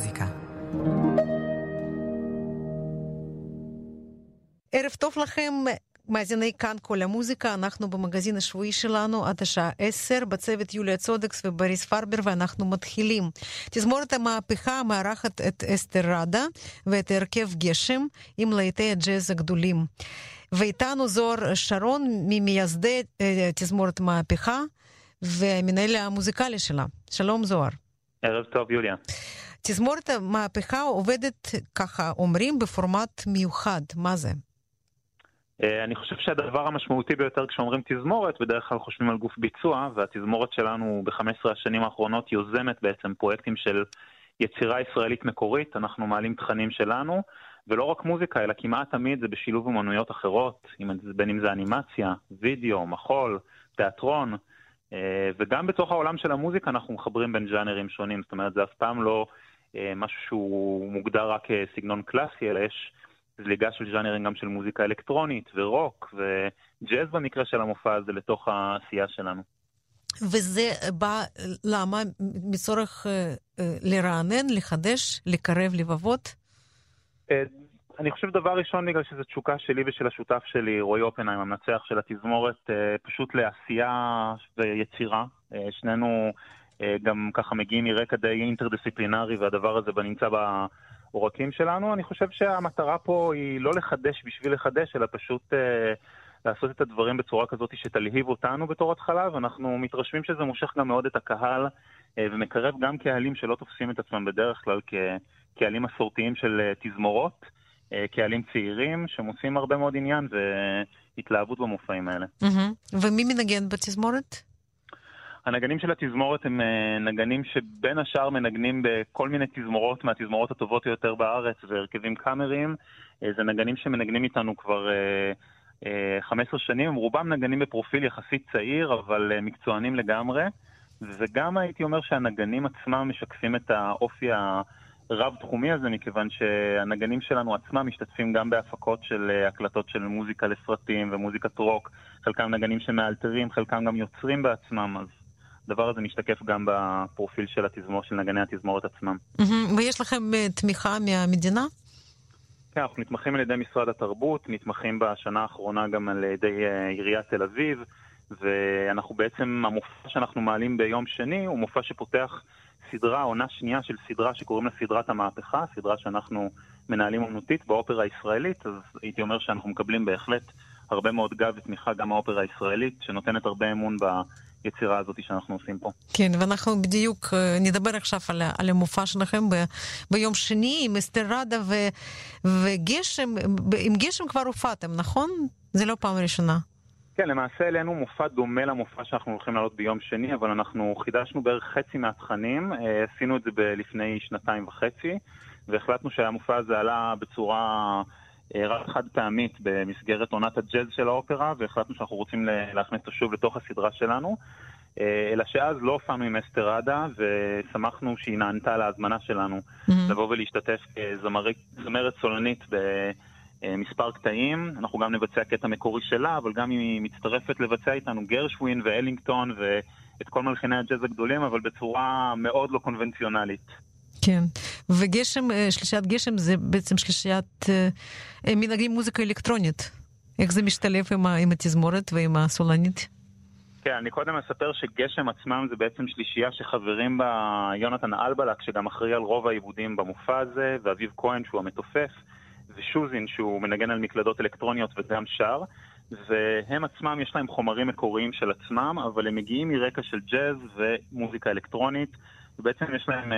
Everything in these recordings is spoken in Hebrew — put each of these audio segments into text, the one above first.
המוזיקה. ערב טוב לכם, מאזיני כאן כל המוזיקה, אנחנו במגזין השבועי שלנו עד השעה 10, בצוות יוליה צודקס ובריס פרבר, ואנחנו מתחילים. תזמורת המהפכה מארחת את אסתר ראדה ואת הרכב גשם עם להיטי הג'אז הגדולים. ואיתנו זוהר שרון, ממייסדי תזמורת מהפכה והמנהל המוזיקלי שלה. שלום זוהר. ערב טוב, יוליה. תזמורת המהפכה עובדת, ככה אומרים, בפורמט מיוחד. מה זה? אני חושב שהדבר המשמעותי ביותר כשאומרים תזמורת, בדרך כלל חושבים על גוף ביצוע, והתזמורת שלנו ב-15 השנים האחרונות יוזמת בעצם פרויקטים של יצירה ישראלית מקורית, אנחנו מעלים תכנים שלנו, ולא רק מוזיקה, אלא כמעט תמיד זה בשילוב אמנויות אחרות, בין אם זה אנימציה, וידאו, מחול, תיאטרון, וגם בתוך העולם של המוזיקה אנחנו מחברים בין ג'אנרים שונים, זאת אומרת זה אף פעם לא משהו שהוא מוגדר רק כסגנון קלאסי, אלא יש זליגה של ז'אנרים גם של מוזיקה אלקטרונית ורוק וג'אז במקרה של המופע הזה לתוך העשייה שלנו. וזה בא, למה? מצורך לרענן, לחדש, לקרב לבבות? אני חושב דבר ראשון בגלל שזו תשוקה שלי ושל השותף שלי, רועי אופנהיים, המנצח של התזמורת, פשוט לעשייה ויצירה. שנינו גם ככה מגיעים מרקע די אינטרדיסציפלינרי והדבר הזה בנמצא בעורקים שלנו. אני חושב שהמטרה פה היא לא לחדש בשביל לחדש, אלא פשוט לעשות את הדברים בצורה כזאת שתלהיב אותנו בתור התחלה, ואנחנו מתרשמים שזה מושך גם מאוד את הקהל ומקרב גם קהלים שלא תופסים את עצמם בדרך כלל כקהלים מסורתיים של תזמורות. קהלים צעירים שמוצאים הרבה מאוד עניין והתלהבות במופעים האלה. ומי מנגן בתזמורת? הנגנים של התזמורת הם נגנים שבין השאר מנגנים בכל מיני תזמורות מהתזמורות הטובות יותר בארץ והרכבים קאמריים. זה נגנים שמנגנים איתנו כבר 15 שנים, הם רובם נגנים בפרופיל יחסית צעיר, אבל מקצוענים לגמרי. וגם הייתי אומר שהנגנים עצמם משקפים את האופי ה... רב-תחומי הזה, מכיוון שהנגנים שלנו עצמם משתתפים גם בהפקות של הקלטות של מוזיקה לסרטים ומוזיקת רוק. חלקם נגנים שמאלתרים, חלקם גם יוצרים בעצמם, אז הדבר הזה משתקף גם בפרופיל של התזמור, של נגני התזמורת עצמם. ויש לכם תמיכה מהמדינה? כן, אנחנו נתמכים על ידי משרד התרבות, נתמכים בשנה האחרונה גם על ידי עיריית תל אביב, ואנחנו בעצם, המופע שאנחנו מעלים ביום שני הוא מופע שפותח סדרה, עונה שנייה של סדרה שקוראים לה סדרת המהפכה, סדרה שאנחנו מנהלים אומנותית באופרה הישראלית, אז הייתי אומר שאנחנו מקבלים בהחלט הרבה מאוד גב ותמיכה גם מהאופרה הישראלית, שנותנת הרבה אמון ביצירה הזאת שאנחנו עושים פה. כן, ואנחנו בדיוק נדבר עכשיו על, על המופע שלכם ב, ביום שני עם אסתר ראדה ו, וגשם, עם גשם כבר הופעתם, נכון? זה לא פעם ראשונה. כן, למעשה אלינו מופע דומה למופע שאנחנו הולכים לעלות ביום שני, אבל אנחנו חידשנו בערך חצי מהתכנים, עשינו את זה לפני שנתיים וחצי, והחלטנו שהמופע הזה עלה בצורה רק חד פעמית במסגרת עונת הג'אז של האופרה, והחלטנו שאנחנו רוצים להכניס אותו שוב לתוך הסדרה שלנו. אלא שאז לא הופענו עם אסתר ראדה, ושמחנו שהיא נענתה להזמנה שלנו mm-hmm. לבוא ולהשתתף כזמרת סולנית ב... מספר קטעים, אנחנו גם נבצע קטע מקורי שלה, אבל גם היא מצטרפת לבצע איתנו גרשווין ואלינגטון ואת כל מלחיני הג'אז הגדולים, אבל בצורה מאוד לא קונבנציונלית. כן, וגשם, שלישיית גשם זה בעצם שלישיית מנהגים מוזיקה אלקטרונית. איך זה משתלב עם, עם התזמורת ועם הסולנית? כן, אני קודם אספר שגשם עצמם זה בעצם שלישייה שחברים בה יונתן אלבלק, שגם אחראי על רוב העיבודים במופע הזה, ואביב כהן שהוא המתופף. ושוזין שהוא מנגן על מקלדות אלקטרוניות וגם שר, והם עצמם יש להם חומרים מקוריים של עצמם, אבל הם מגיעים מרקע של ג'אז ומוזיקה אלקטרונית, ובעצם יש להם,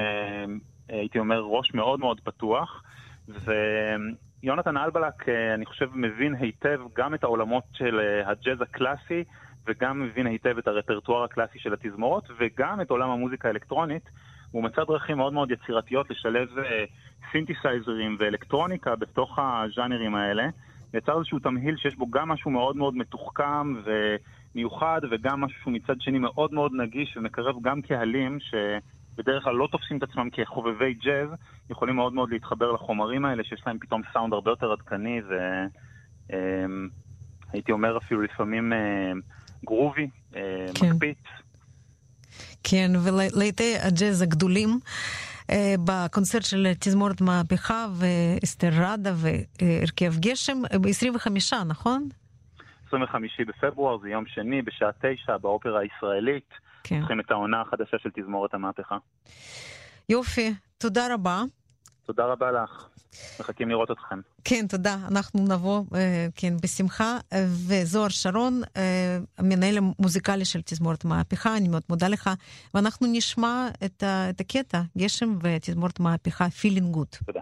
הייתי אומר, ראש מאוד מאוד פתוח, ויונתן אלבלק, אני חושב, מבין היטב גם את העולמות של הג'אז הקלאסי, וגם מבין היטב את הרפרטואר הקלאסי של התזמורות, וגם את עולם המוזיקה האלקטרונית. הוא מצא דרכים מאוד מאוד יצירתיות לשלב סינתסייזרים ואלקטרוניקה בתוך הז'אנרים האלה. יצר איזשהו תמהיל שיש בו גם משהו מאוד מאוד מתוחכם ומיוחד, וגם משהו מצד שני מאוד מאוד נגיש ומקרב גם קהלים שבדרך כלל לא תופסים את עצמם כחובבי ג'אז, יכולים מאוד מאוד להתחבר לחומרים האלה, שיש להם פתאום סאונד הרבה יותר עדכני והייתי אומר אפילו לפעמים גרובי, כן. מקפיץ. כן, ולעיתי הג'אז הגדולים. אה, בקונצרט של תזמורת מהפכה ואסתר ראדה והרכב גשם ב-25, נכון? 25 בפברואר, זה יום שני, בשעה 9, באופרה הישראלית. כן. צריכים את העונה החדשה של תזמורת המהפכה. יופי, תודה רבה. תודה רבה לך. מחכים לראות אתכם. כן, תודה. אנחנו נבוא, אה, כן, בשמחה. וזוהר שרון, אה, המנהל המוזיקלי של תזמורת מהפכה, אני מאוד מודה לך. ואנחנו נשמע את, את הקטע, גשם ותזמורת מהפכה, Feeling Good. תודה.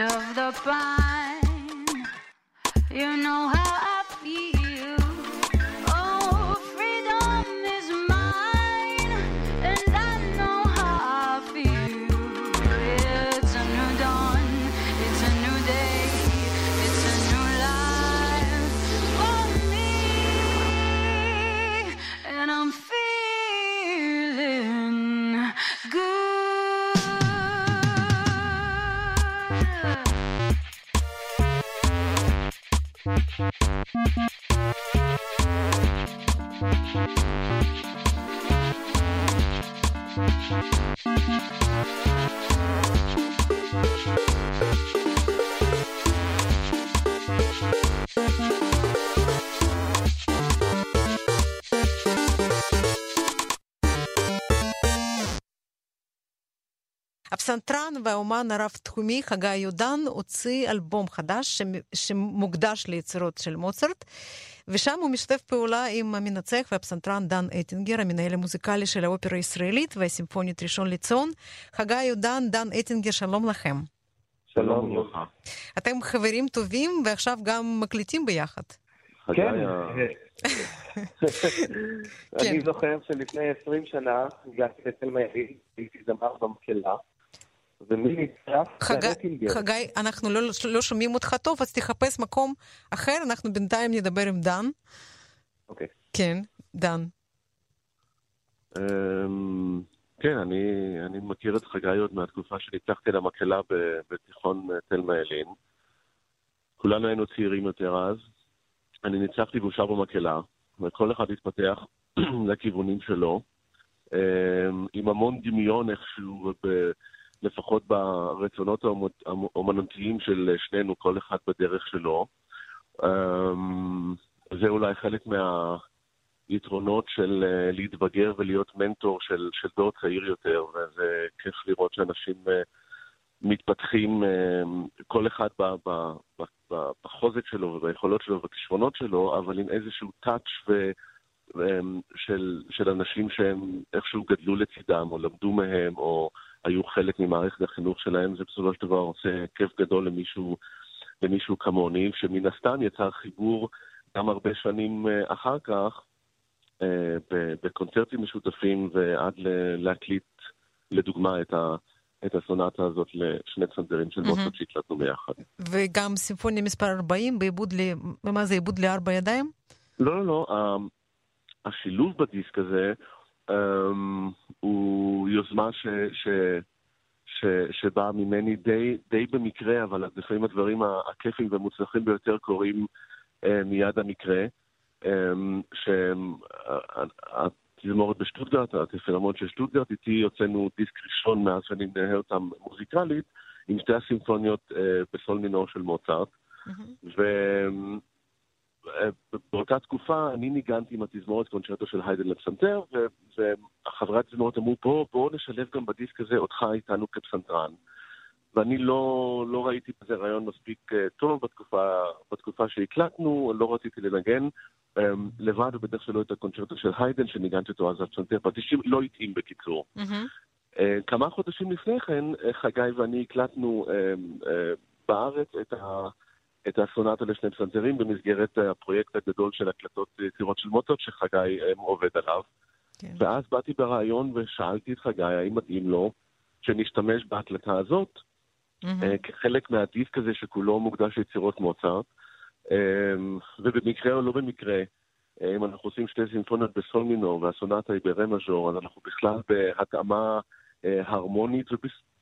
Of the pine. You know how הפסנתרן והאומן הרב-תחומי חגי יודן הוציא אלבום חדש שמ- שמוקדש ליצירות של מוצרט, ושם הוא משתף פעולה עם המנצח והפסנתרן דן אטינגר, המנהל המוזיקלי של האופרה הישראלית והסימפונית ראשון לציון. חגי יודן, דן אטינגר, שלום לכם. שלום וברכה. אתם חברים טובים ועכשיו גם מקליטים ביחד. כן. כן. אני זוכר שלפני 20 שנה הגעתי לתל מאיר, הייתי זמר במקהלה, ומי נצטרף? חגי. חגי, אנחנו לא, לא שומעים אותך טוב, אז תחפש מקום אחר, אנחנו בינתיים נדבר עם דן. אוקיי. כן, דן. אמ, כן, אני, אני מכיר את חגי עוד מהתקופה שניצחתי למקהלה בתיכון אה, תל מאלין. כולנו היינו צעירים יותר אז. אני ניצחתי והוא שר במקהלה, וכל אחד התפתח לכיוונים שלו, אמ, עם המון דמיון איכשהו, לפחות ברצונות האומנות- האומנותיים של שנינו, כל אחד בדרך שלו. אמ, זה אולי חלק מה... יתרונות של אה, להתבגר ולהיות מנטור של, של דור צעיר יותר, וזה כיף לראות שאנשים אה, מתפתחים, אה, כל אחד ב, ב, ב, ב, בחוזק שלו וביכולות שלו ובכישרונות שלו, אבל עם איזשהו טאץ' ו, של, של אנשים שהם איכשהו גדלו לצידם, או למדו מהם, או היו חלק ממערכת החינוך שלהם, זה בסופו של דבר עושה כיף גדול למישהו, למישהו כמוני, שמן הסתם יצר חיבור גם הרבה שנים אה, אחר כך, אה, בקונצרטים משותפים ועד להקליט, לדוגמה, את, ה, את הסונטה הזאת לשני צנזרים של מוצרט שהקלטנו ביחד. וגם סימפוניה מספר 40 בעיבוד ל... מה זה עיבוד לארבע ידיים? לא, לא, לא, השילוב בדיסק הזה הוא יוזמה ש, ש, ש, שבאה ממני די, די במקרה, אבל לפעמים הדברים הכיפים והמוצלחים ביותר קורים uh, מיד המקרה. um, שהתזמורת בשטוטגרט, הפילהרמונית של שטוטגרט, איתי הוצאנו דיסק ראשון מאז שאני מנהל אותם מוזיקלית, עם שתי הסימפוניות uh, בסול מינור של מוצרט. ובאותה תקופה אני ניגנתי עם התזמורת קונצ'רטו של היידן לפסנתר, וחברי התזמורת אמרו, בוא, בוא נשלב גם בדיסק הזה אותך איתנו כפסנתרן. ואני לא, לא ראיתי בזה רעיון מספיק uh, טוב בתקופה, בתקופה שהקלטנו, לא רציתי לנגן um, לבד ובטח שלא את הקונצ'רטו של היידן, שניגנתי אותו אז על פסנתר פטישים, לא התאים בקיצור. Uh, כמה חודשים לפני כן, חגי ואני הקלטנו uh, uh, בארץ את, ה, את הסונטה לשני פסנתרים במסגרת הפרויקט הגדול של הקלטות יצירות של מוצרט שחגי um, עובד עליו. כן. ואז באתי ברעיון ושאלתי את חגי האם מתאים לו שנשתמש בהקלטה הזאת אה, כחלק מהדיסק הזה שכולו מוקדש ליצירות מוצרט. אה, ובמקרה או לא במקרה, אה, אם אנחנו עושים שתי סימפוניות בסול מינור והסונטה היא ברה מז'ור, אז אנחנו בכלל בהתאמה אה, הרמונית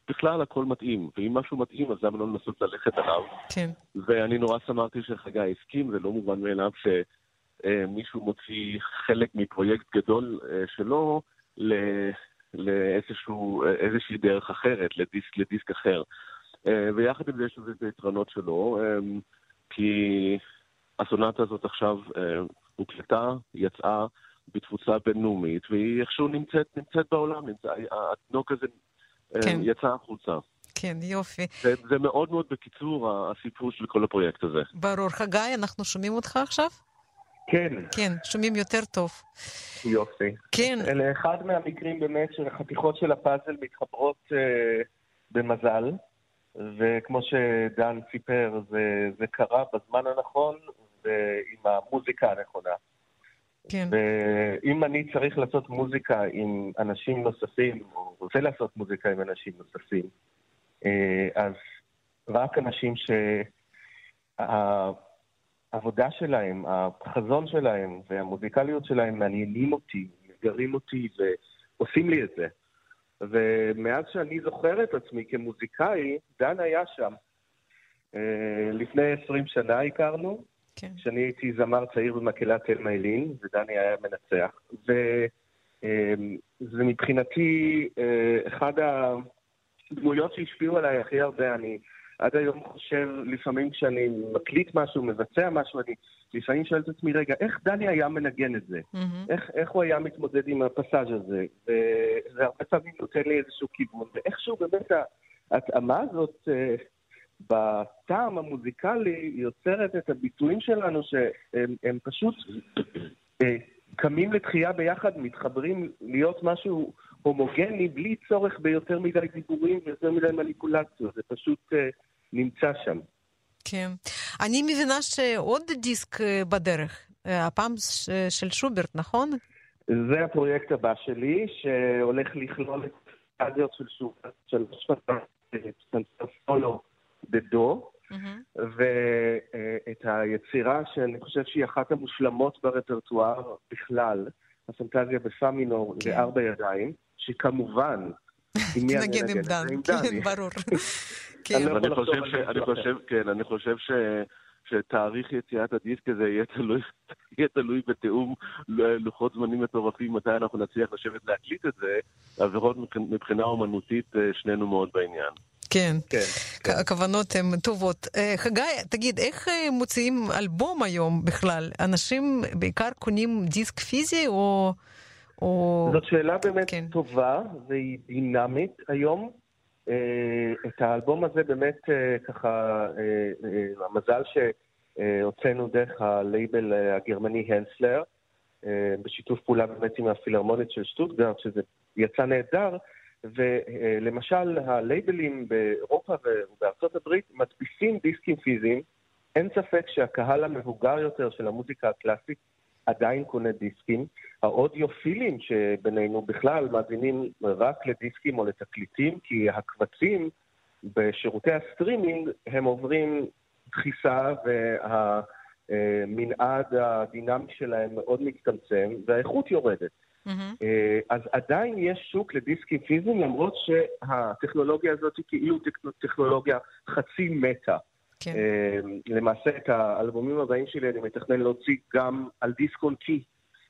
ובכלל הכל מתאים. ואם משהו מתאים, אז למה לא לנסות ללכת עליו? כן. ואני נורא שמחתי שחגי הסכים, זה לא מובן מאליו שמישהו מוציא חלק מפרויקט גדול אה, שלו ל- לאיזשהו, איזושהי דרך אחרת, לדיסק, לדיסק אחר. אה, ויחד עם זה יש לזה את היתרונות שלו, אה, כי הסונטה הזאת עכשיו אה, הוקלטה, יצאה בתפוצה בינלאומית, והיא איכשהו נמצאת, נמצאת בעולם, נמצא, התינוק הזה אה, כן. יצא החוצה. כן, יופי. זה, זה מאוד מאוד בקיצור הסיפור של כל הפרויקט הזה. ברור. חגי, אנחנו שומעים אותך עכשיו? כן, כן, שומעים יותר טוב. יופי. כן, אלה אחד מהמקרים באמת שהחתיכות של הפאזל מתחברות אה, במזל, וכמו שדן סיפר, זה, זה קרה בזמן הנכון ועם המוזיקה הנכונה. כן. ואם אני צריך לעשות מוזיקה עם אנשים נוספים, או רוצה לעשות מוזיקה עם אנשים נוספים, אה, אז רק אנשים שהעבודה שלהם, החזון שלהם והמוזיקליות שלהם מעניינים אותי, מגרים אותי ועושים לי את זה. ומאז שאני זוכר את עצמי כמוזיקאי, דן היה שם. אה, לפני 20 שנה הכרנו, כן. כשאני הייתי זמר צעיר במקהלת תל מיילין, ודני היה מנצח. וזה מבחינתי אה, אחד הדמויות שהשפיעו עליי הכי הרבה. אני עד היום חושב, לפעמים כשאני מקליט משהו, מבצע משהו, אני לפעמים שואל את עצמי, רגע, איך דני היה מנגן את זה? מהמם. איך, איך הוא היה מתמודד עם הפסאז' הזה? וזה הרבה פעמים נותן לי איזשהו כיוון, ואיכשהו באמת ההתאמה הזאת אה, בטעם המוזיקלי יוצרת את הביטויים שלנו שהם הם פשוט אה, קמים לתחייה ביחד, מתחברים להיות משהו הומוגני בלי צורך ביותר מדי דיבורים ויותר מדי מניפולציות, זה פשוט אה, נמצא שם. כן. אני מבינה שעוד דיסק אה, בדרך, הפעם של שוברט, נכון? זה הפרויקט הבא שלי, שהולך לכלול את האדיות של שוב, של פסנתר סולו בדו, מהמם. ואת היצירה שאני חושב שהיא אחת המושלמות ברפרטואר בכלל, הפנטזיה בפא מינור כן. לארבע ידיים, שכמובן, עם מי אני עם עם כן, דני. ברור. כן, אני חושב, לחשוב ש... על אני חושב, כן, אני חושב ש... שתאריך יציאת הדיסק הזה יהיה תלוי, יהיה תלוי בתיאום לוחות זמנים מטורפים, מתי אנחנו נצליח לשבת להקליט את זה, עבירות מבח- מבחינה אומנותית, אה, שנינו מאוד בעניין. כן. כן, כן. הכוונות הן טובות. אה, חגי, תגיד, איך אה, מוציאים אלבום היום בכלל? אנשים בעיקר קונים דיסק פיזי או... או... זאת שאלה באמת כן. טובה, והיא דינמית היום. אה, את האלבום הזה באמת ככה, המזל שהוצאנו דרך הלייבל הגרמני הנסלר, בשיתוף פעולה באמת עם הפילהרמונית של שטוטגרד, שזה יצא נהדר, ולמשל הלייבלים באירופה ובארצות הברית מדפיסים דיסקים פיזיים. אין ספק שהקהל המבוגר יותר של המוזיקה הקלאסית עדיין קונה דיסקים. האודיופילים שבינינו בכלל מאזינים רק לדיסקים או לתקליטים, כי הקבצים בשירותי הסטרימינג הם עוברים דחיסה והמנעד הדינמי שלהם מאוד מצטמצם והאיכות יורדת. מהמם. אה, אז עדיין יש שוק לדיסקים פיזיים, למרות שהטכנולוגיה הזאת היא כאילו טכ- טכנולוגיה חצי מתה. כן. אה, למעשה את האלבומים הבאים שלי אני מתכנן להוציא גם על דיסק און קי.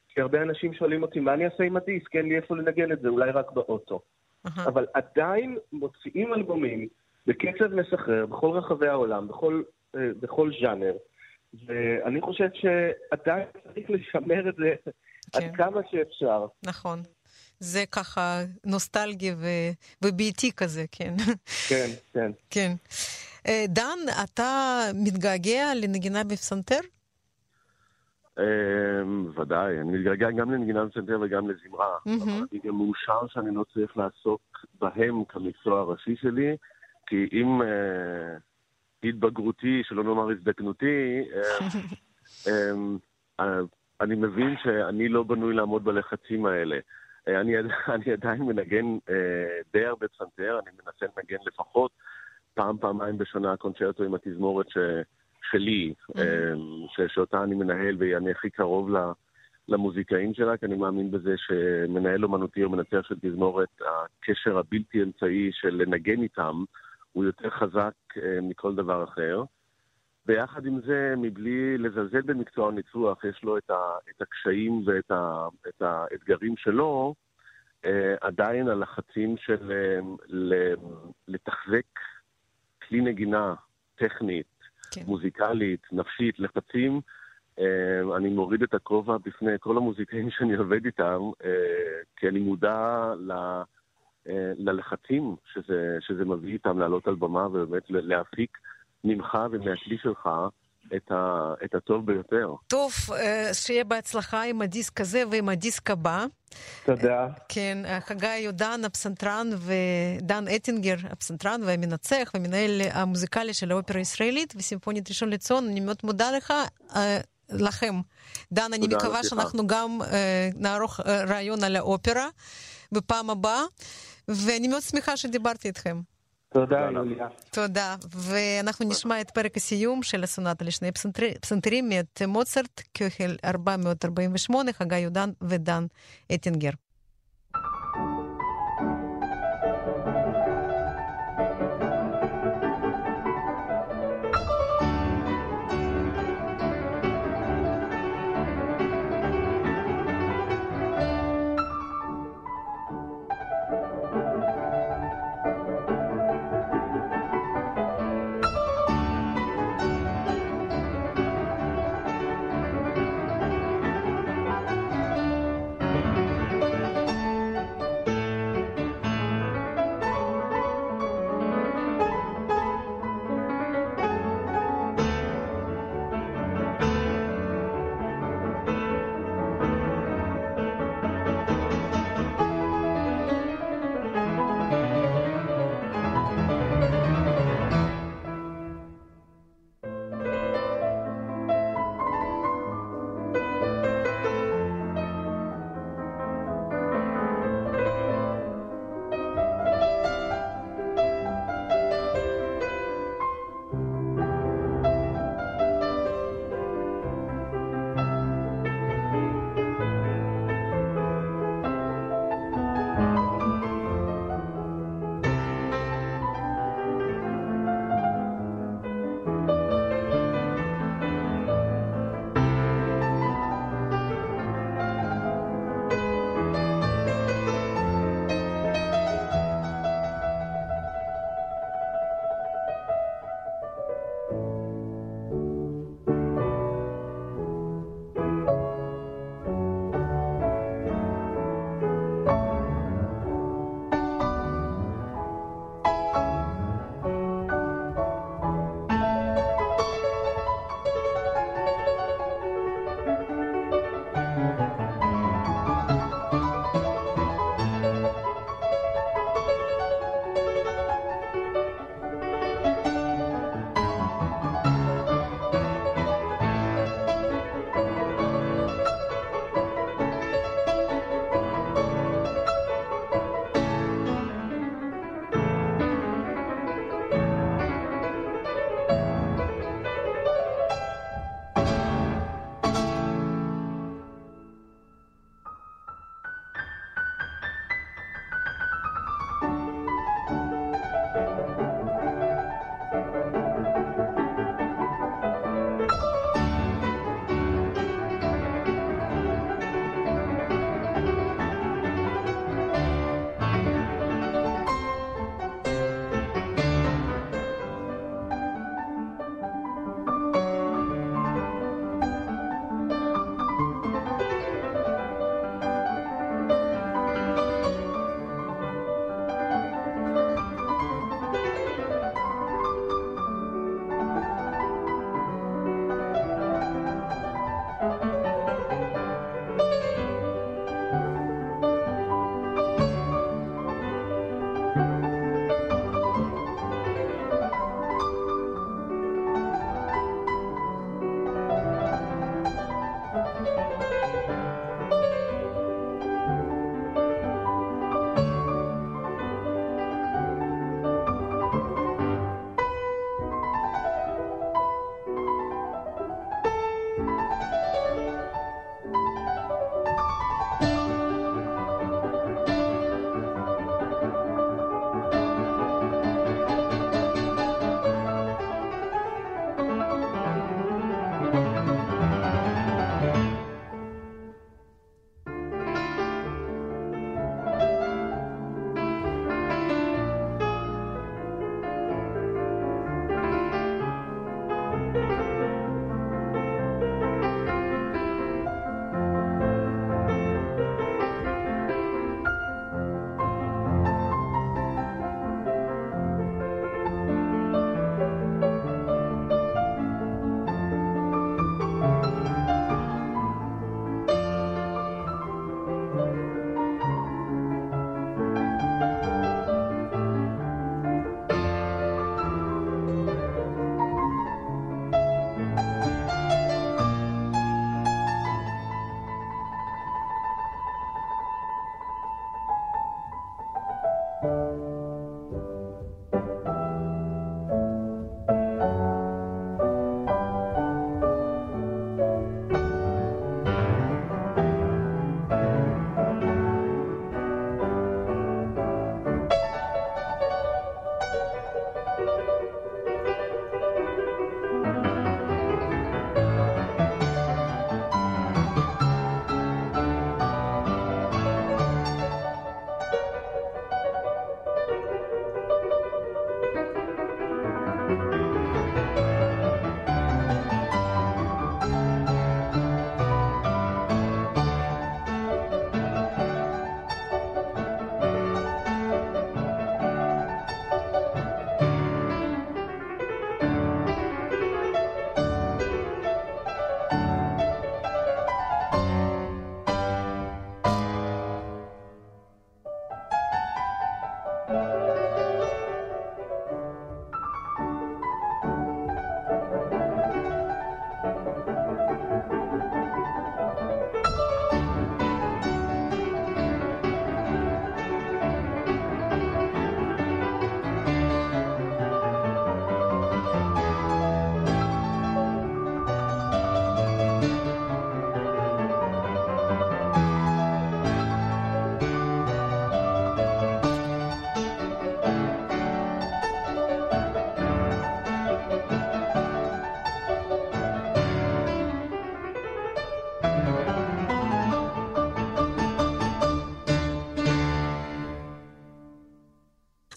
כי הרבה אנשים שואלים אותי, מה אני אעשה עם הדיסק? אין לי איפה לנגן את זה, אולי רק באוטו. אהה. אבל עדיין מוציאים אלבומים בקצב מסחרר בכל רחבי העולם, בכל, אה, בכל ז'אנר. ואני חושב שעדיין צריך לשמר את זה. עד כמה שאפשר. נכון. זה ככה נוסטלגי ו- וביתי כזה, כן. כן, כן. כן. אה, דן, אתה מתגעגע לנגינה בפסנתר? אמ, ודאי, אני מתגעגע גם לנגינה בפסנתר וגם לזמרה. אבל אני גם מאושר שאני לא צריך לעסוק בהם כמקצוע הראשי שלי, כי עם אה, התבגרותי, שלא נאמר הזדקנותי, אה, אמ, אני מבין שאני לא בנוי לעמוד בלחצים האלה. אה, אני, אני עדיין מנגן אה, די הרבה פסנתר, אני מנסה לנגן לפחות פעם, פעמיים בשנה קונצ'רטו עם התזמורת ש, שלי, Mhm. אה, ש, שאותה אני מנהל ואני הכי קרוב ל, למוזיקאים שלה, כי אני מאמין בזה שמנהל אומנותי או מנצח של תזמורת, הקשר הבלתי אמצעי של לנגן איתם הוא יותר חזק אה, מכל דבר אחר. ביחד עם זה, מבלי לזלזל במקצוע הניצוח, יש לו את, ה, את הקשיים ואת ה, את האתגרים שלו, אה, עדיין הלחצים של אה, ל- לתחזק כלי נגינה טכנית, כן. מוזיקלית, נפשית, לחצים, אה, אני מוריד את הכובע בפני כל המוזיקאים שאני עובד איתם, אה, כי אני מודע ל... אה, ללחצים שזה, שזה מביא איתם לעלות על במה ובאמת להפיק ממך ומהכלי שלך את, ה, את הטוב ביותר. טוב, אה, שיהיה בהצלחה עם הדיסק הזה ועם הדיסק הבא. תודה. כן, אה, חגי יודן, הפסנתרן, ודן אטינגר, הפסנתרן והמנצח והמנהל המוזיקלי של האופרה הישראלית וסימפונית ראשון לציון. אני מאוד מודה לך, אה, לכם. דן, אני מקווה השיחה. שאנחנו גם אה, נערוך אה, רעיון על האופרה בפעם הבאה, ואני מאוד שמחה שדיברתי איתכם. תודה. יוליה. תודה. ואנחנו נשמע את פרק הסיום של הסונטה לשני פסנתר- פסנתרים מאת מוצרט, קהל 448, חגי יהודן ודן אטינגר.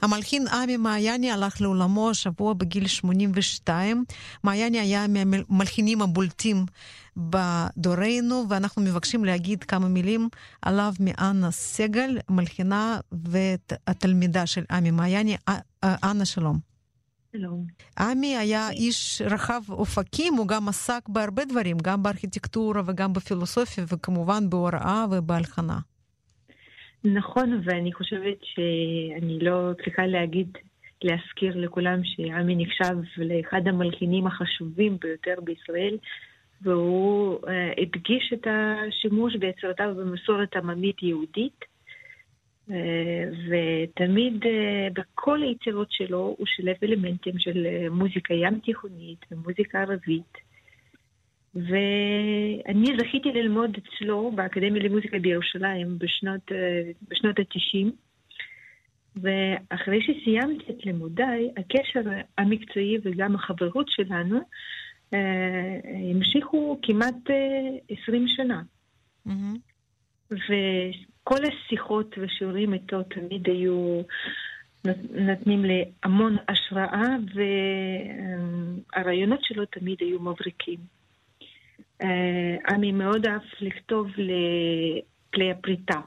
המלחין עמי מעייני הלך לעולמו השבוע בגיל 82. מעייני היה מהמלחינים הבולטים בדורנו, ואנחנו מבקשים להגיד כמה מילים עליו מאנה סגל, מלחינה והתלמידה של עמי מעייני. אנה, שלום. שלום. עמי היה איש רחב אופקים, הוא גם עסק בהרבה דברים, גם בארכיטקטורה וגם בפילוסופיה, וכמובן בהוראה ובהלחנה. נכון, ואני חושבת שאני לא צריכה להגיד, להזכיר לכולם שעמי נחשב לאחד המלחינים החשובים ביותר בישראל, והוא uh, הדגיש את השימוש ביצירותיו במסורת עממית יהודית, uh, ותמיד uh, בכל היצירות שלו הוא שילב אלמנטים של מוזיקה ים תיכונית ומוזיקה ערבית. ואני זכיתי ללמוד אצלו באקדמיה למוזיקה בירושלים בשנות, בשנות ה-90, ואחרי שסיימתי את לימודיי, הקשר המקצועי וגם החברות שלנו המשיכו כמעט 20 שנה. Mm-hmm. וכל השיחות ושיעורים איתו תמיד היו נותנים לי המון השראה, והרעיונות שלו תמיד היו מבריקים. אני מאוד אהב לכתוב לכלי הפריטה.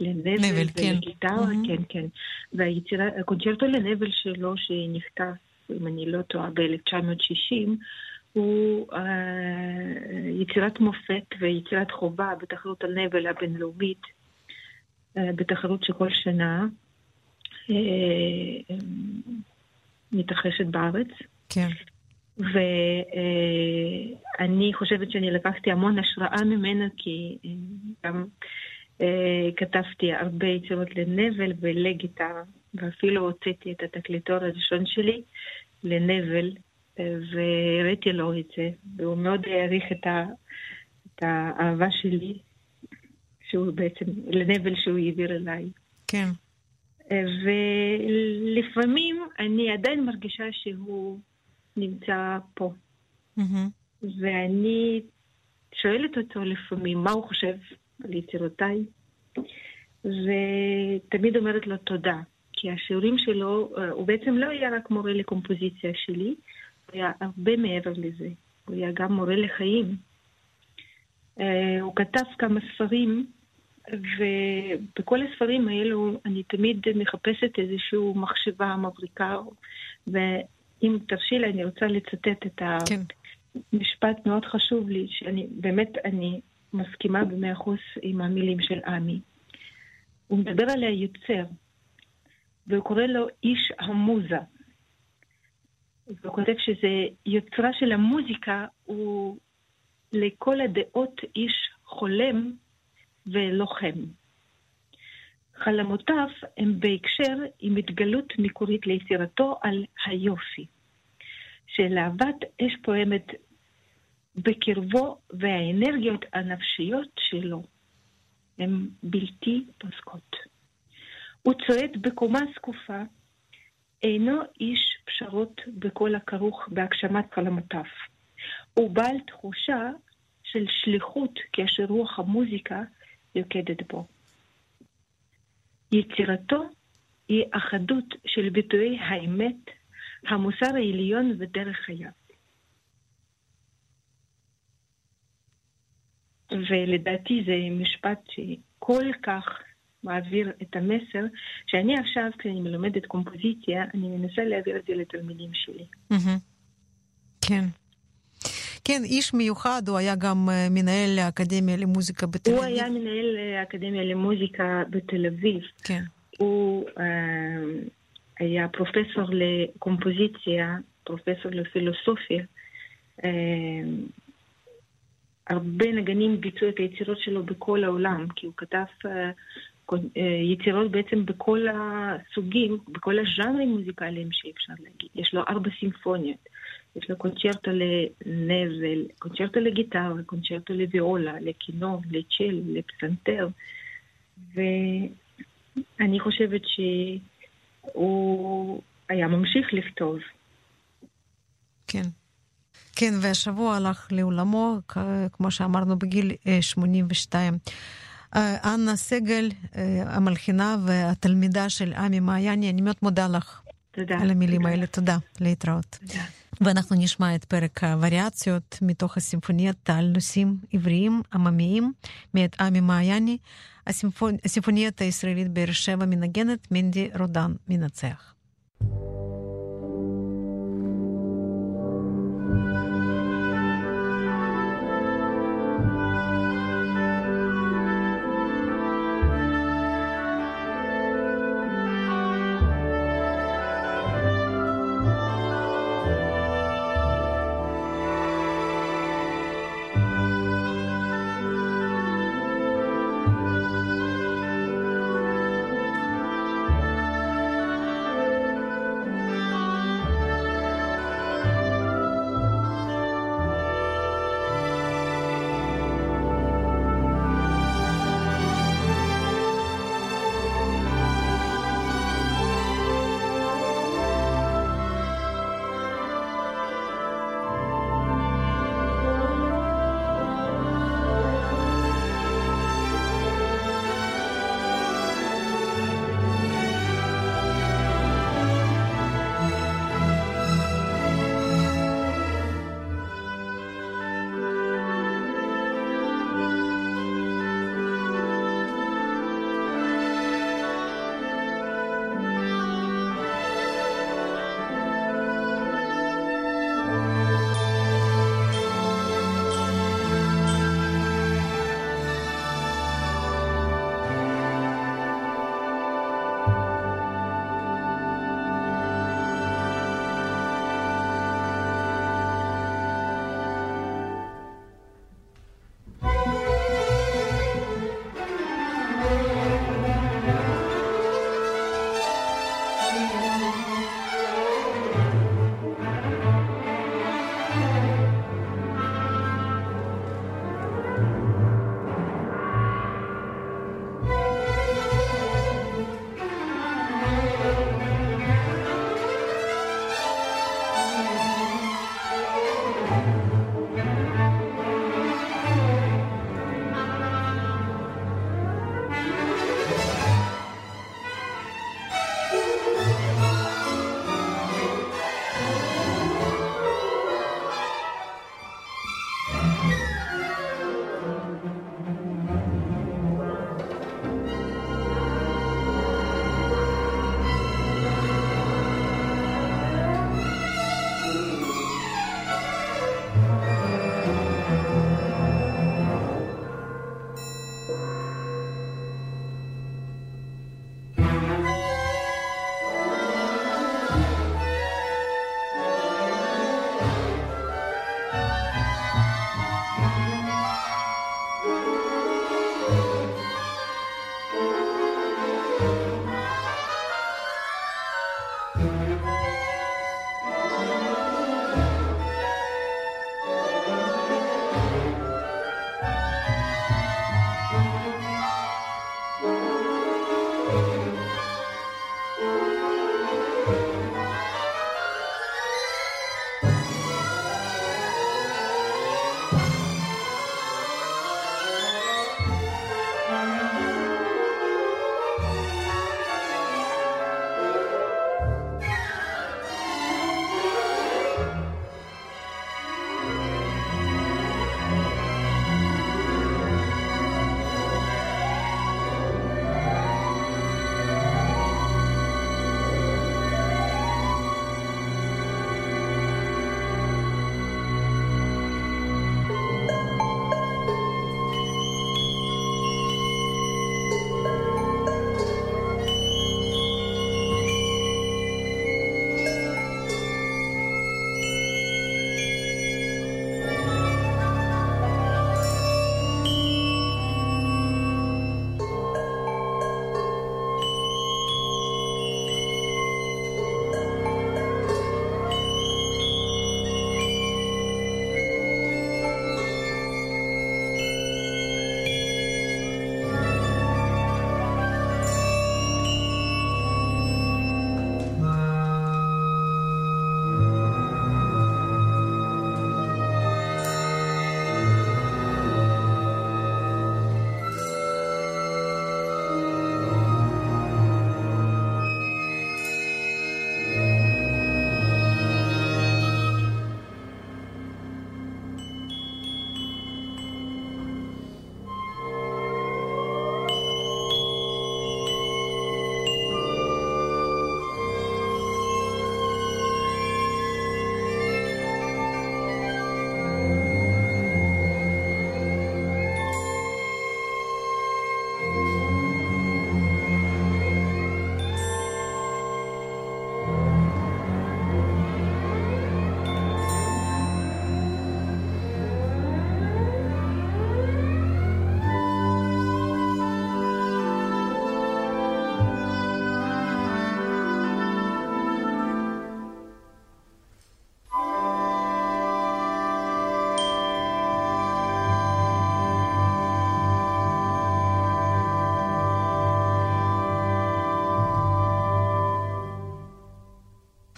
לנבל כן. ולגיטרה, mm-hmm. כן, כן. והיצירה, הקונצ'רטו לנבל שלו, שנכתב, אם אני לא טועה, ב-1960, הוא uh, יצירת מופת ויצירת חובה בתחרות הנבל הבינלאומית, uh, בתחרות שכל שנה uh, מתרחשת בארץ. כן. ואני חושבת שאני לקחתי המון השראה ממנה, כי גם כתבתי הרבה יצירות לנבל ולגיטרה, ואפילו הוצאתי את התקליטור הראשון שלי לנבל, והראיתי לו את זה, והוא מאוד העריך את, ה, את האהבה שלי, שהוא בעצם, לנבל שהוא העביר אליי. כן. ולפעמים אני עדיין מרגישה שהוא נמצא פה. Mm-hmm. ואני שואלת אותו לפעמים מה הוא חושב על יצירותיי, ותמיד אומרת לו תודה. כי השיעורים שלו, הוא בעצם לא היה רק מורה לקומפוזיציה שלי, הוא היה הרבה מעבר לזה. הוא היה גם מורה לחיים. הוא כתב כמה ספרים, ובכל הספרים האלו אני תמיד מחפשת איזושהי מחשבה מבריקה, אם תרשי לי, אני רוצה לצטט את כן. המשפט מאוד חשוב לי, שאני באמת, אני מסכימה במאה אחוז עם המילים של עמי. הוא מדבר על היוצר, והוא קורא לו איש המוזה. והוא כותב שזה יוצרה של המוזיקה הוא לכל הדעות איש חולם ולוחם. חלומותיו הם בהקשר עם התגלות מקורית ליצירתו על היופי. שלהבת אש פועמת בקרבו והאנרגיות הנפשיות שלו הן בלתי פוסקות. הוא צועד בקומה זקופה, אינו איש פשרות בכל הכרוך בהגשמת חלומותיו. הוא בעל תחושה של שליחות כאשר רוח המוזיקה יוקדת בו. יצירתו היא אחדות של ביטויי האמת, המוסר העליון ודרך חייו. ולדעתי זה משפט שכל כך מעביר את המסר, שאני עכשיו, כשאני מלמדת קומפוזיציה, אני מנסה להעביר את זה לתלמידים שלי. כן. כן, איש מיוחד, הוא היה גם אה, מנהל האקדמיה למוזיקה בתל אביב. הוא היה מנהל האקדמיה למוזיקה בתל אביב. כן. הוא uh, היה פרופסור לקומפוזיציה, פרופסור לפילוסופיה. Uh, הרבה נגנים ביצעו את היצירות שלו בכל העולם, כי הוא כתב uh, יצירות בעצם בכל הסוגים, בכל הז'אנרים מוזיקליים שאפשר להגיד. יש לו ארבע סימפוניות. יש לו קונצ'רטו לנבל, קונצ'רטו לגיטרה, קונצ'רטו לוויולה, לכינור, לצ'ל, לפסנתר. ואני חושבת שהוא היה ממשיך לכתוב. כן. כן, והשבוע הלך לעולמו, כמו שאמרנו, בגיל 82. אה, אנה סגל, אה, המלחינה והתלמידה של עמי מעייני, אני מאוד מודה לך תודה. על המילים תודה. האלה. תודה, להתראות. תודה. ואנחנו נשמע את פרק הווריאציות מתוך הסימפוניית על נושאים עבריים עממיים מאת עמי מעייני. הסימפונ- הסימפוניית הישראלית באר שבע מנגנת, מנדי רודן מנצח.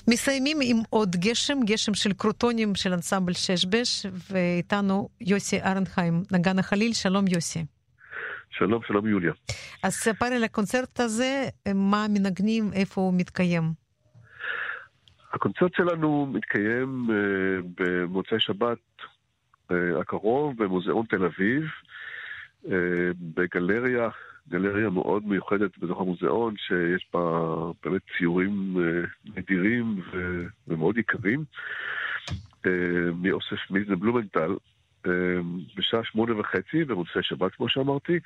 מסיימים עם עוד גשם, גשם של קרוטונים של אנסמבל שש-בש, ואיתנו יוסי ארנהיים, נגן החליל, שלום יוסי. שלום, שלום יוליה. אז ספר על הקונצרט הזה, מה מנגנים, איפה הוא מתקיים. הקונצרט שלנו מתקיים אה, במוצאי שבת אה, הקרוב במוזיאון תל אביב, אה, בגלריה, גלריה מאוד מיוחדת בתוך המוזיאון, שיש בה באמת ציורים אה, נדירים ומאוד יקרים, אה, מאוסף מיזן בלומנטל, אה, בשעה שמונה וחצי במוצאי שבת, כמו שאמרתי.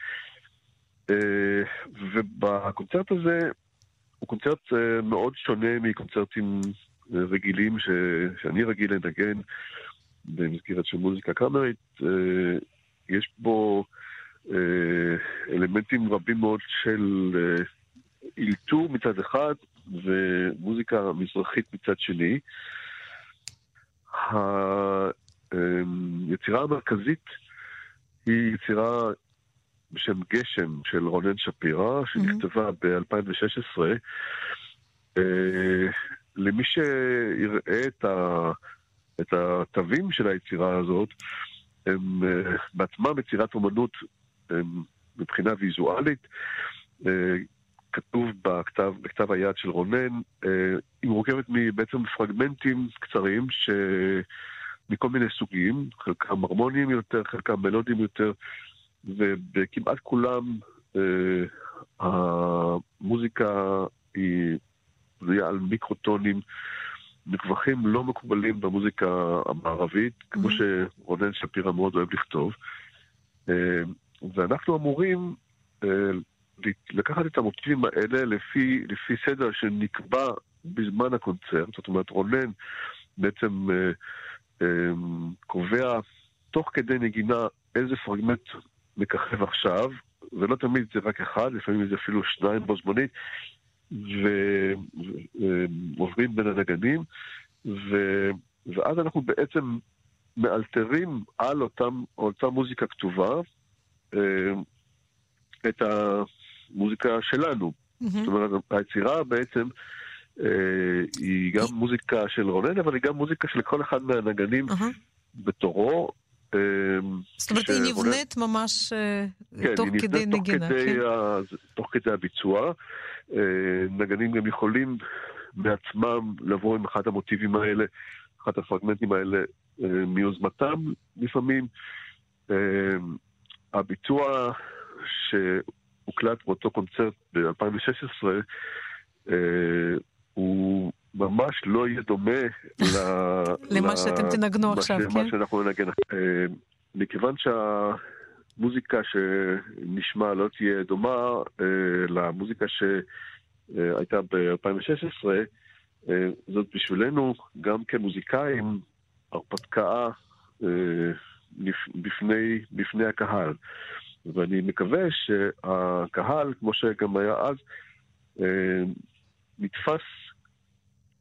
ובקונצרט הזה, הוא קונצרט מאוד שונה מקונצרטים רגילים ש... שאני רגיל לנגן במסגרת של מוזיקה קאמרית. יש בו אלמנטים רבים מאוד של אה, אילתור מצד אחד ומוזיקה מזרחית מצד שני. היצירה המרכזית היא יצירה בשם גשם של רונן שפירא, שנכתבה ב-2016. אה, למי שיראה את, ה, את התווים של היצירה הזאת, הם אה, בעצמם יצירת אומנות מבחינה ויזואלית. אה, כתוב בכתב, בכתב היד של רונן, אה, היא מורכבת בעצם פרגמנטים קצרים ש... מכל מיני סוגים, חלקם הרמוניים יותר, חלקם מלודיים יותר, ובכמעט כולם אה, המוזיקה היא בנויה על מיקרוטונים, מרווחים לא מקובלים במוזיקה המערבית, כמו שרונן שפירא מאוד אוהב לכתוב. אה, ואנחנו אמורים אה, לקחת את המוטיבים האלה לפי, לפי סדר שנקבע בזמן הקונצרט, זאת אומרת רונן בעצם אה, אה, קובע תוך כדי נגינה איזה פרגמנט מככב עכשיו, ולא תמיד זה רק אחד, לפעמים זה אפילו שניים בו זמנית, ועוברים בין הנגנים, ו... ואז אנחנו בעצם מאלתרים על אותם, אותה מוזיקה כתובה. אה, את המוזיקה שלנו. מהמם. זאת אומרת, היצירה בעצם אה, היא גם מוזיקה של רונן, אבל היא גם מוזיקה של כל אחד מהנגנים. בתורו. אה, זאת אומרת, היא נבנית ממש אה, כן, תוך כדי נגינה. כן. תוך כדי הביצוע. אה, נגנים גם יכולים בעצמם לבוא עם אחד המוטיבים האלה, אחד הפרגמנטים האלה אה, מיוזמתם לפעמים. הביצוע שהוקלט באותו קונצרט ב-2016, אה, הוא ממש לא יהיה דומה ל- למה שאתם תנגנו עכשיו, מה כן? שאנחנו ננגן. אה, מכיוון שהמוזיקה שנשמע לא תהיה דומה אה, למוזיקה שהייתה ב-2016, אה, זאת בשבילנו, גם כמוזיקאים, הרפתקה אה, בפני, בפני הקהל. ואני מקווה שהקהל, כמו שגם היה אז, אה, נתפס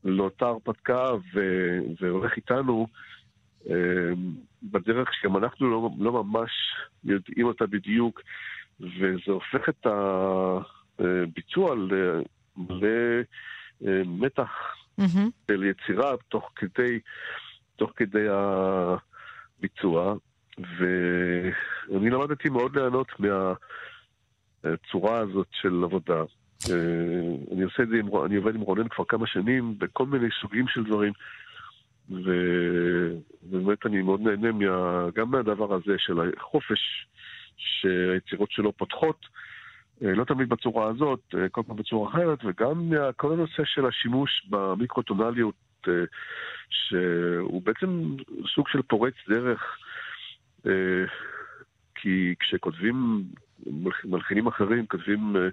לאותה הרפתקה ו- והולך איתנו אה, בדרך שגם אנחנו לא, לא ממש יודעים אותה בדיוק, וזה הופך את הביצוע למתח מהמם. של יצירה תוך כדי, תוך כדי הביצוע, ואני למדתי מאוד ליהנות מהצורה הזאת של עבודה. אה, אני עושה את זה, עם, אני עובד עם רונן כבר כמה שנים בכל מיני סוגים של דברים, ובאמת אני מאוד נהנה מה, גם מהדבר הזה של החופש שהיצירות שלו פותחות. אה, לא תמיד בצורה הזאת, אה, כל פעם בצורה אחרת, וגם כל הנושא של השימוש במיקרוטונליות, שהוא בעצם סוג של פורץ דרך, אה, כי כשכותבים, מלח- מלחינים אחרים כותבים אה,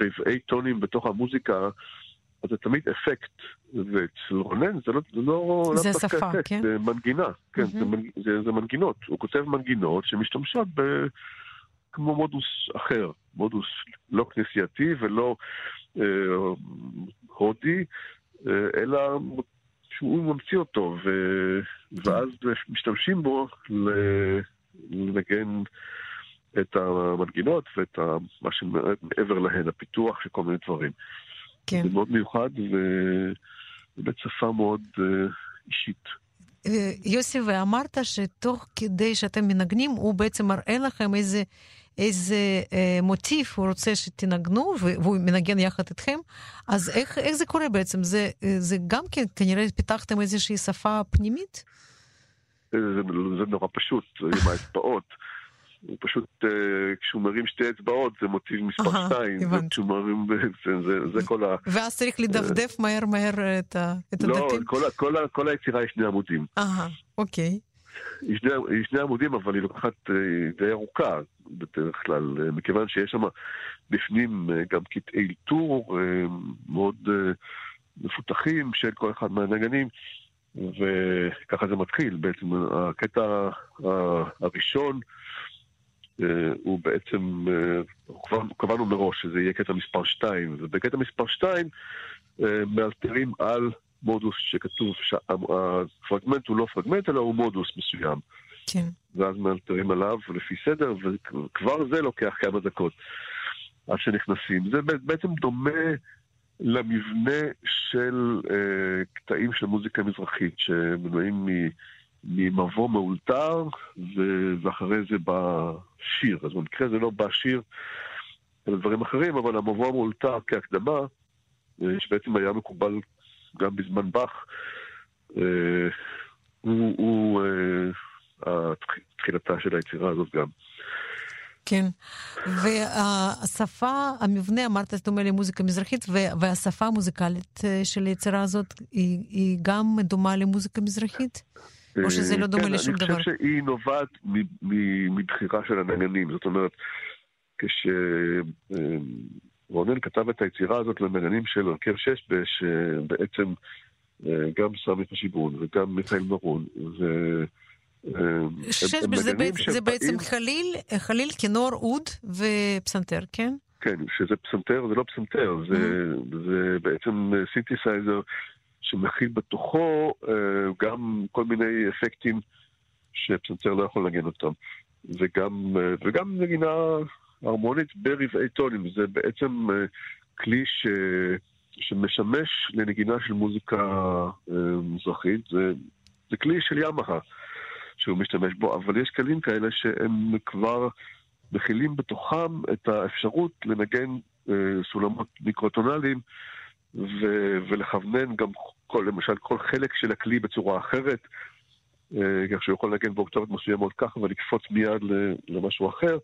רבעי טונים בתוך המוזיקה, אז זה תמיד אפקט, ואצל רונן זה לא, זה לא זה דווקא שפה, אפקט, כן? זה מנגינה, כן, זה, מהמם. מנ- זה, זה מנגינות, הוא כותב מנגינות שמשתמשות ב... כמו מודוס אחר, מודוס לא כנסייתי ולא אה, הודי, אה, אלא שהוא ממציא אותו, ו... ואז משתמשים בו לנגן את המנגינות ואת. מה שמעבר להן, הפיתוח של כל מיני דברים. כן. זה מאוד מיוחד, ו... באמת שפה מאוד אה, אישית. אה, יוסי, ואמרת שתוך כדי שאתם מנגנים, הוא בעצם מראה לכם איזה, איזה אה, מוטיף הוא רוצה שתנגנו, והוא מנגן יחד איתכם. אז איך, איך זה קורה בעצם? זה, אה, זה גם כן, כנראה פיתחתם איזושהי שפה פנימית? זה, זה, נורא פשוט, עם האצבעות. הוא פשוט, אה, כשהוא מרים שתי אצבעות זה מוטיב מספר אהה, 2, הבנתי. כשהוא מרים, זה, זה, זה כל ה... ואז צריך לדפדף מהר מהר את, ה, את לא, הדפים? כל, ה- כל, ה- כל היצירה יש שני עמודים. אהה, אוקיי. היא שני, היא שני עמודים, אבל היא לוקחת אה, די ארוכה בדרך כלל, אה, מכיוון שיש שם בפנים אה, גם קטעי אלתור מאוד מפותחים של כל אחד מהנגנים, וככה זה מתחיל. בעצם הקטע הראשון הוא בעצם, קבענו מראש שזה יהיה קטע מספר 2, ובקטע מספר 2 מאלתרים על מודוס שכתוב שהפרגמנט הוא לא פרגמנט, אלא הוא מודוס מסוים. כן. ואז מאלתרים עליו לפי סדר, וכבר זה לוקח כמה דקות עד שנכנסים. זה בעצם דומה למבנה של אה, קטעים של מוזיקה מזרחית, שמנועים ממבוא מאולתר, ואחרי זה בא שיר. אז במקרה זה לא בא שיר, אלא דברים אחרים, אבל המבוא המאולתר כהקדמה, אה, שבעצם היה מקובל גם בזמן באך, אה, הוא, הוא אה, תחילתה של היצירה הזאת גם. כן. והשפה, המבנה, אמרת, זה דומה למוזיקה מזרחית, והשפה המוזיקלית אה, של היצירה הזאת היא, היא גם דומה למוזיקה מזרחית? או שזה לא דומה כן, לשום דבר? אני חושב שהיא נובעת מבחירה של הנגנים. זאת אומרת, כשרונן כתב את היצירה הזאת לנגנים של הרכב שש, שבעצם אה, גם סמי חשיבון וגם מיכאל מרון, ו... אה, שש זה, זה בעצם חליל, חליל, כינור, אוד ופסנתר, כן? כן, שזה פסנתר, זה לא פסנתר, זה, Mm-hmm. זה בעצם סינתסייזר שמכיל בתוכו אה, גם כל מיני אפקטים שפסנתר לא יכול לנגן אותם. וגם, אה, וגם נגינה הרמונית ברבעי טונים, זה בעצם אה, כלי ש, שמשמש לנגינה של מוזיקה אה, מזרחית, זה, זה כלי של ימאה שהוא משתמש בו, אבל יש כלים כאלה שהם כבר מכילים בתוכם את האפשרות לנגן אה, סולמות מיקרוטונליים ו- ולכוונן גם כל, למשל כל חלק של הכלי בצורה אחרת, כך שהוא יכול לנגן באוקטבות מסוימות ככה ולקפוץ מיד למשהו אחר.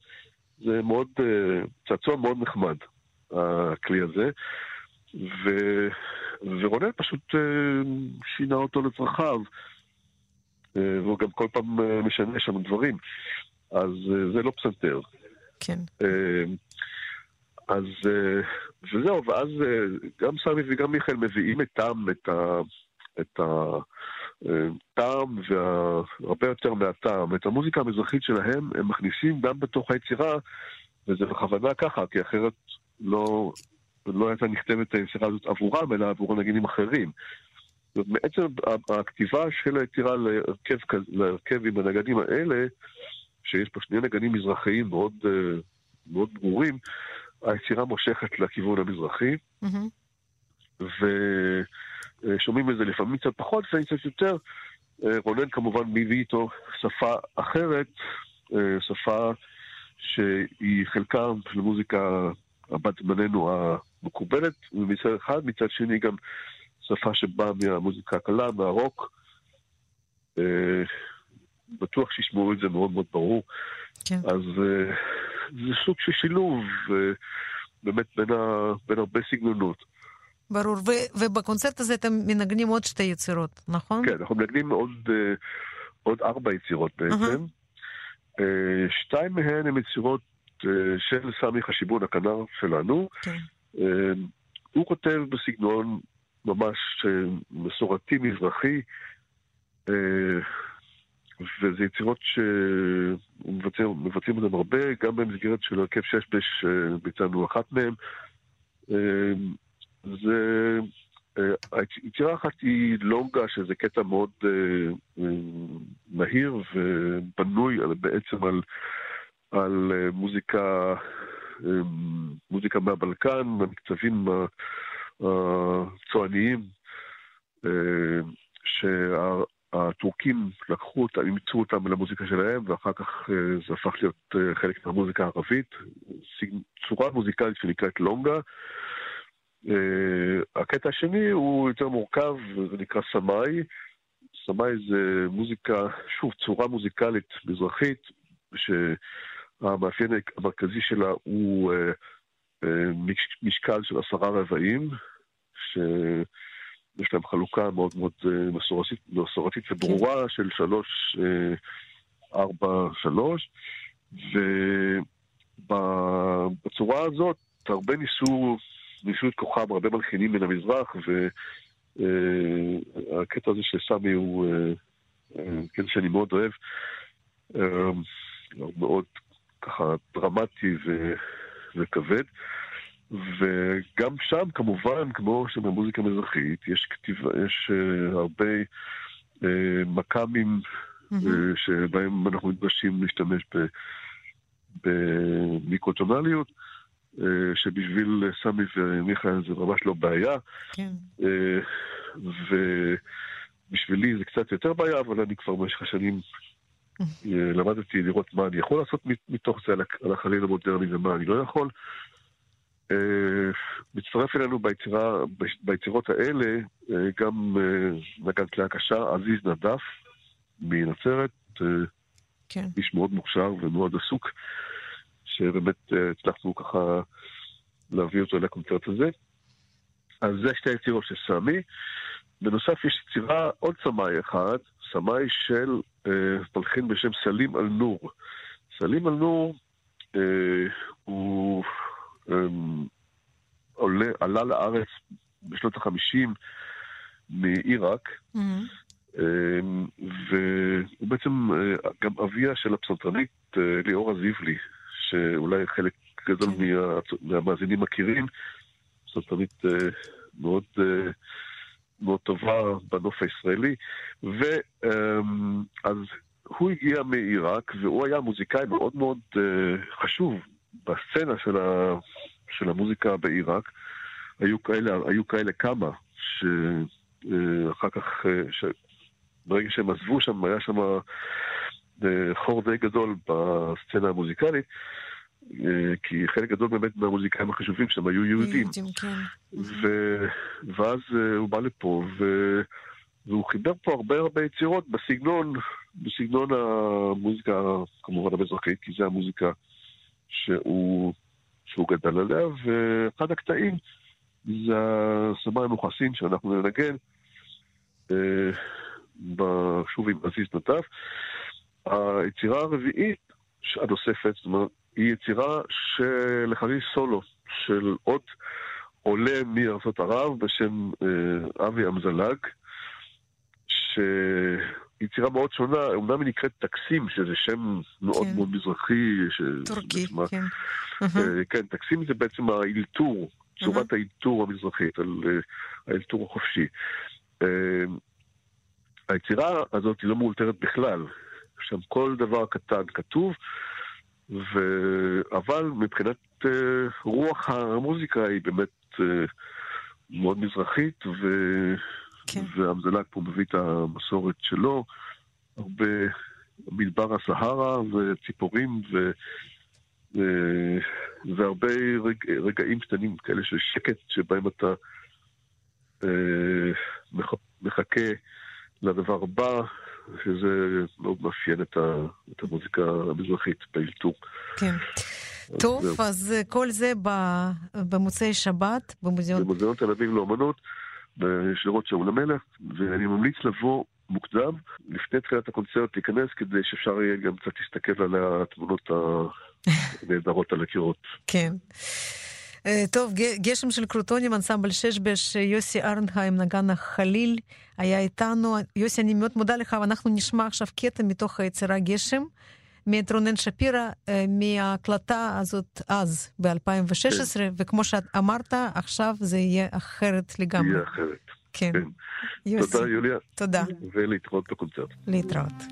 זה מאוד, אה, צעצוע מאוד נחמד, הכלי הזה. ו... ורונן פשוט אה, שינה אותו לצרכיו, אה, והוא גם כל פעם משנה שם דברים. אז זה לא פסנתר. כן. אז וזהו, ואז גם סמי וגם מיכאל מביאים איתם את ה... את הטעם והרבה יותר מהטעם. את המוזיקה המזרחית שלהם הם מכניסים גם בתוך היצירה, וזה בכוונה ככה, כי אחרת לא, לא הייתה נכתבת היצירה הזאת עבורם, אלא עבור נגינים אחרים. בעצם הכתיבה של היצירה להרכב, להרכב עם הנגנים האלה, שיש פה שני נגנים מזרחיים מאוד, אה, מאוד ברורים, היצירה מושכת לכיוון המזרחי, מהמם. ושומעים את זה לפעמים קצת פחות, לפעמים קצת יותר. אה, רונן כמובן מביא איתו שפה אחרת, אה, שפה שהיא חלקה של מוזיקה הבת זמננו המקובלת, ומצד אחד, מצד שני גם שפה שבאה מהמוזיקה הקלה, מהרוק. אה, בטוח שישמעו את זה מאוד מאוד ברור. כן. אז אה, זה סוג של שילוב אה, באמת בין, ה, בין הרבה סגנונות. ברור. ו- ובקונצרט הזה אתם מנגנים עוד שתי יצירות, נכון? כן, אנחנו מנגנים עוד, אה, עוד ארבע יצירות בעצם. אה, שתיים מהן הן יצירות אה, של סמי חשיבון, הכנר שלנו. כן. הוא כותב בסגנון ממש מסורתי מזרחי, וזה יצירות שמבצעים אותן הרבה, גם במסגרת של הרכב שש-בש אה, ביצענו אחת מהן. זה... אה, יצירה אחת היא לונגה, שזה קטע מאוד אה, אה, מהיר ובנוי בעצם על, על מוזיקה, מוזיקה מהבלקן, המקצבים הצועניים שהטורקים לקחו אותם, אימצו אותם למוזיקה שלהם, ואחר כך זה הפך להיות חלק מהמוזיקה הערבית, צורה מוזיקלית שנקראת לונגה. אה, הקטע השני הוא יותר מורכב, זה נקרא סמאי. סמאי זה מוזיקה, שוב, צורה מוזיקלית מזרחית, שהמאפיין המרכזי שלה הוא אה, אה, מש- משקל של עשרה רבעים, שיש להם חלוקה מאוד מאוד מסורתית, מסורתית וברורה של שלוש, ארבע, שלוש, ובצורה הזאת הרבה ניסו, ניסו את כוחם, הרבה מלחינים מן המזרח, והקטע הזה של סמי הוא אה, אה, קטע שאני מאוד אוהב, אה, הוא מאוד ככה דרמטי ו... וכבד. וגם שם, כמובן, כמו שבמוזיקה מזרחית, יש כתיבה, יש uh, הרבה uh, מקאמים uh, שבהם אנחנו נדרשים להשתמש במיקרוטונליות, שבשביל סמי ומיכאל זה ממש לא בעיה. כן. אה, ובשבילי זה קצת יותר בעיה, אבל אני כבר במשך השנים אה, למדתי לראות מה אני יכול לעשות מתוך זה על החליל המודרני ומה אני לא יכול. אה, מצטרף אלינו ביצירה, ביצירות האלה אה, גם אה, נגן כלי הקשה עזיז נדף מנצרת, אה, כן. איש מאוד מוכשר ומאוד עסוק, שבאמת אה, הצלחנו ככה להביא אותו לקונצרט הזה. אז זה שתי היצירות של סמי. בנוסף יש יצירה, עוד סמאי אחד, סמאי של אה, מלחין בשם סלים אל-נור. סלים אל-נור אה, הוא אה, עולה, עלה לארץ בשנות החמישים מעיראק, מהמם. אמ, והוא בעצם אה, גם אביה של הפסנתרנית אה, ליאורה זיבלי, שאולי חלק גדול כן. מה- מהמאזינים מכירים, פסנתרנית אה, מאוד, אה, מאוד טובה בנוף הישראלי, ואז הוא הגיע מעיראק, והוא היה מוזיקאי מאוד מאוד אה, חשוב בסצנה של, ה, של המוזיקה בעיראק. היו כאלה, היו כאלה כמה, שאחר כך, ש... ברגע שהם עזבו שם, היה שם חור די גדול בסצנה המוזיקלית, אה, כי חלק גדול באמת מהמוזיקאים החשובים שם היו יהודים. כן. ו... ואז אה, הוא בא לפה, ו... והוא חיבר פה הרבה הרבה יצירות בסגנון, בסגנון המוזיקה כמובן המזרחית, כי זה המוזיקה שהוא, שהוא גדל עליה, ואחד הקטעים זה הסמאי המוחסין שאנחנו ננגן, אה, שוב עם עזיז נטף. היצירה הרביעית הנוספת, זאת אומרת, היא יצירה של חליל סולו, של עוד עולה מארצות ערב בשם אה, אבי אמזלג, שיצירה מאוד שונה, אומנם היא נקראת טקסים, שזה שם מאוד כן. מאוד מזרחי. ש... טורקי, בעצם- כן. אה, כן, טקסים זה בעצם האלתור, צורת האלתור המזרחית, על אה, האלתור החופשי. אה, היצירה הזאת היא לא מאולתרת בכלל. שם כל דבר קטן כתוב, ו... אבל מבחינת אה, רוח המוזיקה היא באמת אה, מאוד מזרחית, ו... כן. והמזלג פה מביא את המסורת שלו, הרבה מדבר הסהרה וציפורים ו... ו- והרבה רג... רגעים קטנים כאלה של שקט שבהם אתה אה, מח... מחכה לדבר הבא, שזה מאוד מאפיין את, ה... את המוזיקה המזרחית באלתור. כן. אז טוב, זהו. אז אה, כל זה ב- במוצאי שבת במוזיאון. במוזיאון תל אביב לאומנות, בשדרות שאול המלך, ואני ממליץ לבוא מוקדם, לפני תחילת הקונצרט להיכנס, כדי שאפשר יהיה גם קצת להסתכל על התמונות הנהדרות על הקירות. כן. טוב, גשם של קרוטונים, אנסמבל ששבש, יוסי ארנהיים, נגן החליל, היה איתנו. יוסי, אני מאוד מודה לך, ואנחנו נשמע עכשיו קטע מתוך היצירה גשם, מאת רונן שפירא, מההקלטה הזאת אז, ב-2016, וכמו שאמרת, עכשיו זה יהיה אחרת לגמרי. יהיה אחרת. כן. כן. יוסי, תודה, יוליה, תודה. ולהתראות בקונצרט. להתראות.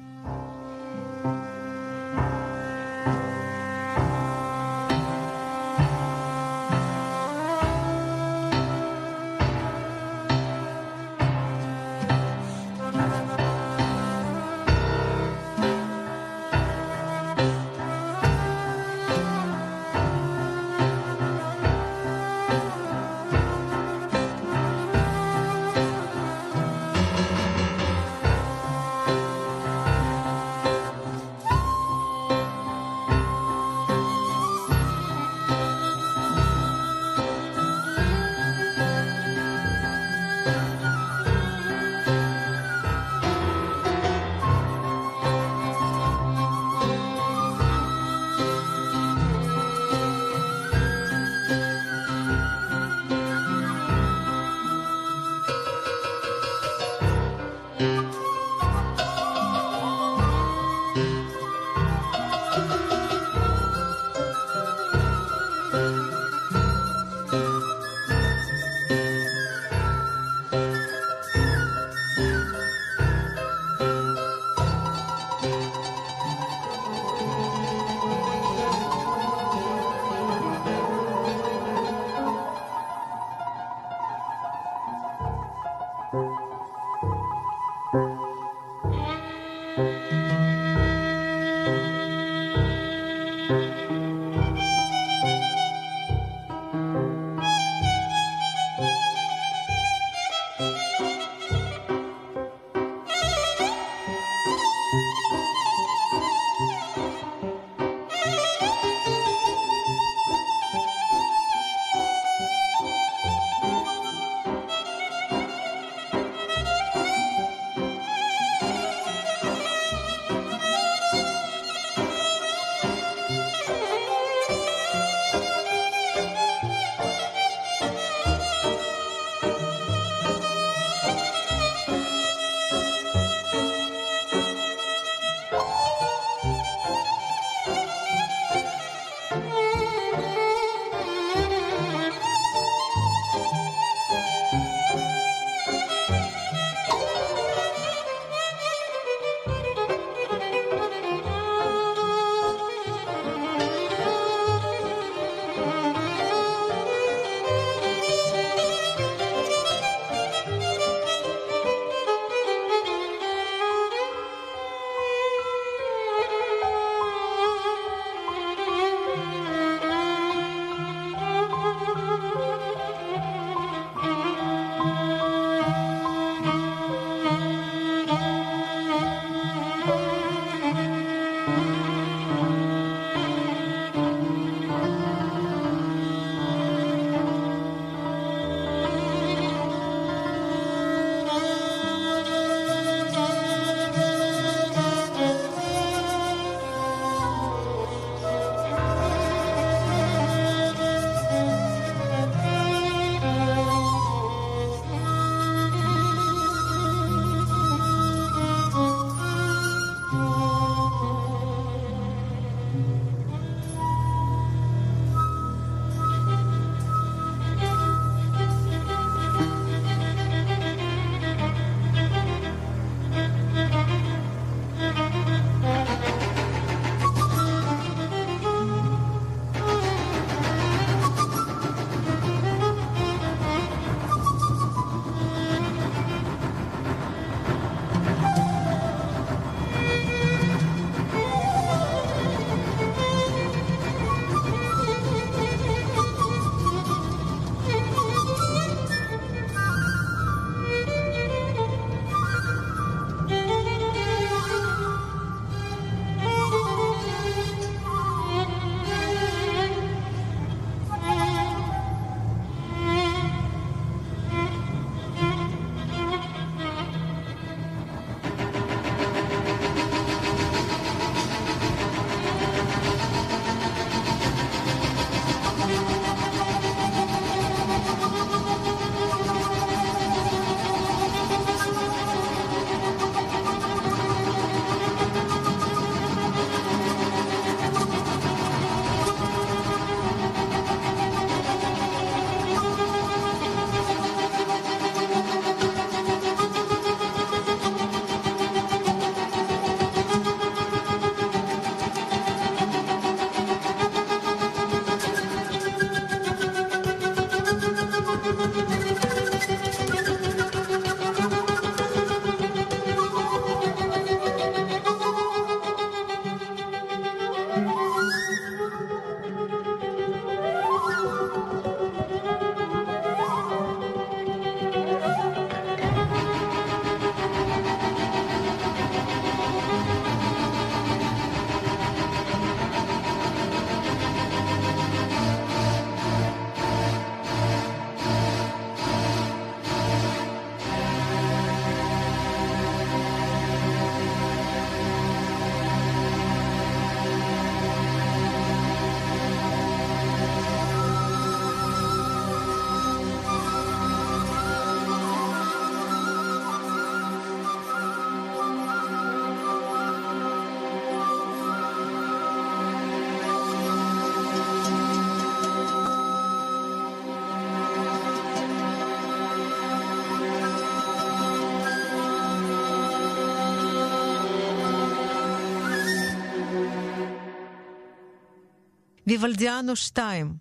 ויוולדיאנו 2,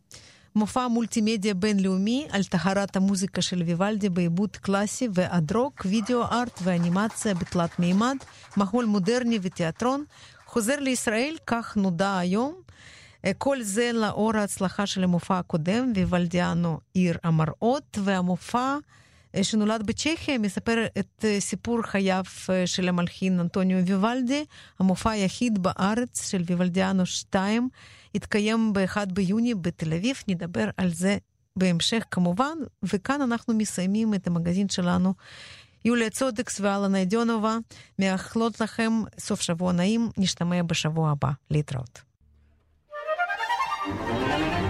מופע מולטימדיה בינלאומי על טהרת המוזיקה של ויוולדי בעיבוד קלאסי ואד-רוק, וידאו ארט ואנימציה בתלת מימד, מחול מודרני ותיאטרון, חוזר לישראל, כך נודע היום. כל זה לאור ההצלחה של המופע הקודם, ויוולדיאנו עיר המראות, והמופע שנולד בצ'כיה מספר את סיפור חייו של המלחין אנטוניו ויוולדי, המופע היחיד בארץ של ויוולדיאנו 2, התקיים ב-1 ביוני בתל אביב, נדבר על זה בהמשך כמובן, וכאן אנחנו מסיימים את המגזין שלנו. יוליה צודקס ואלנה אידיונובה מאחלות לכם סוף שבוע נעים, נשתמע בשבוע הבא. להתראות. thank you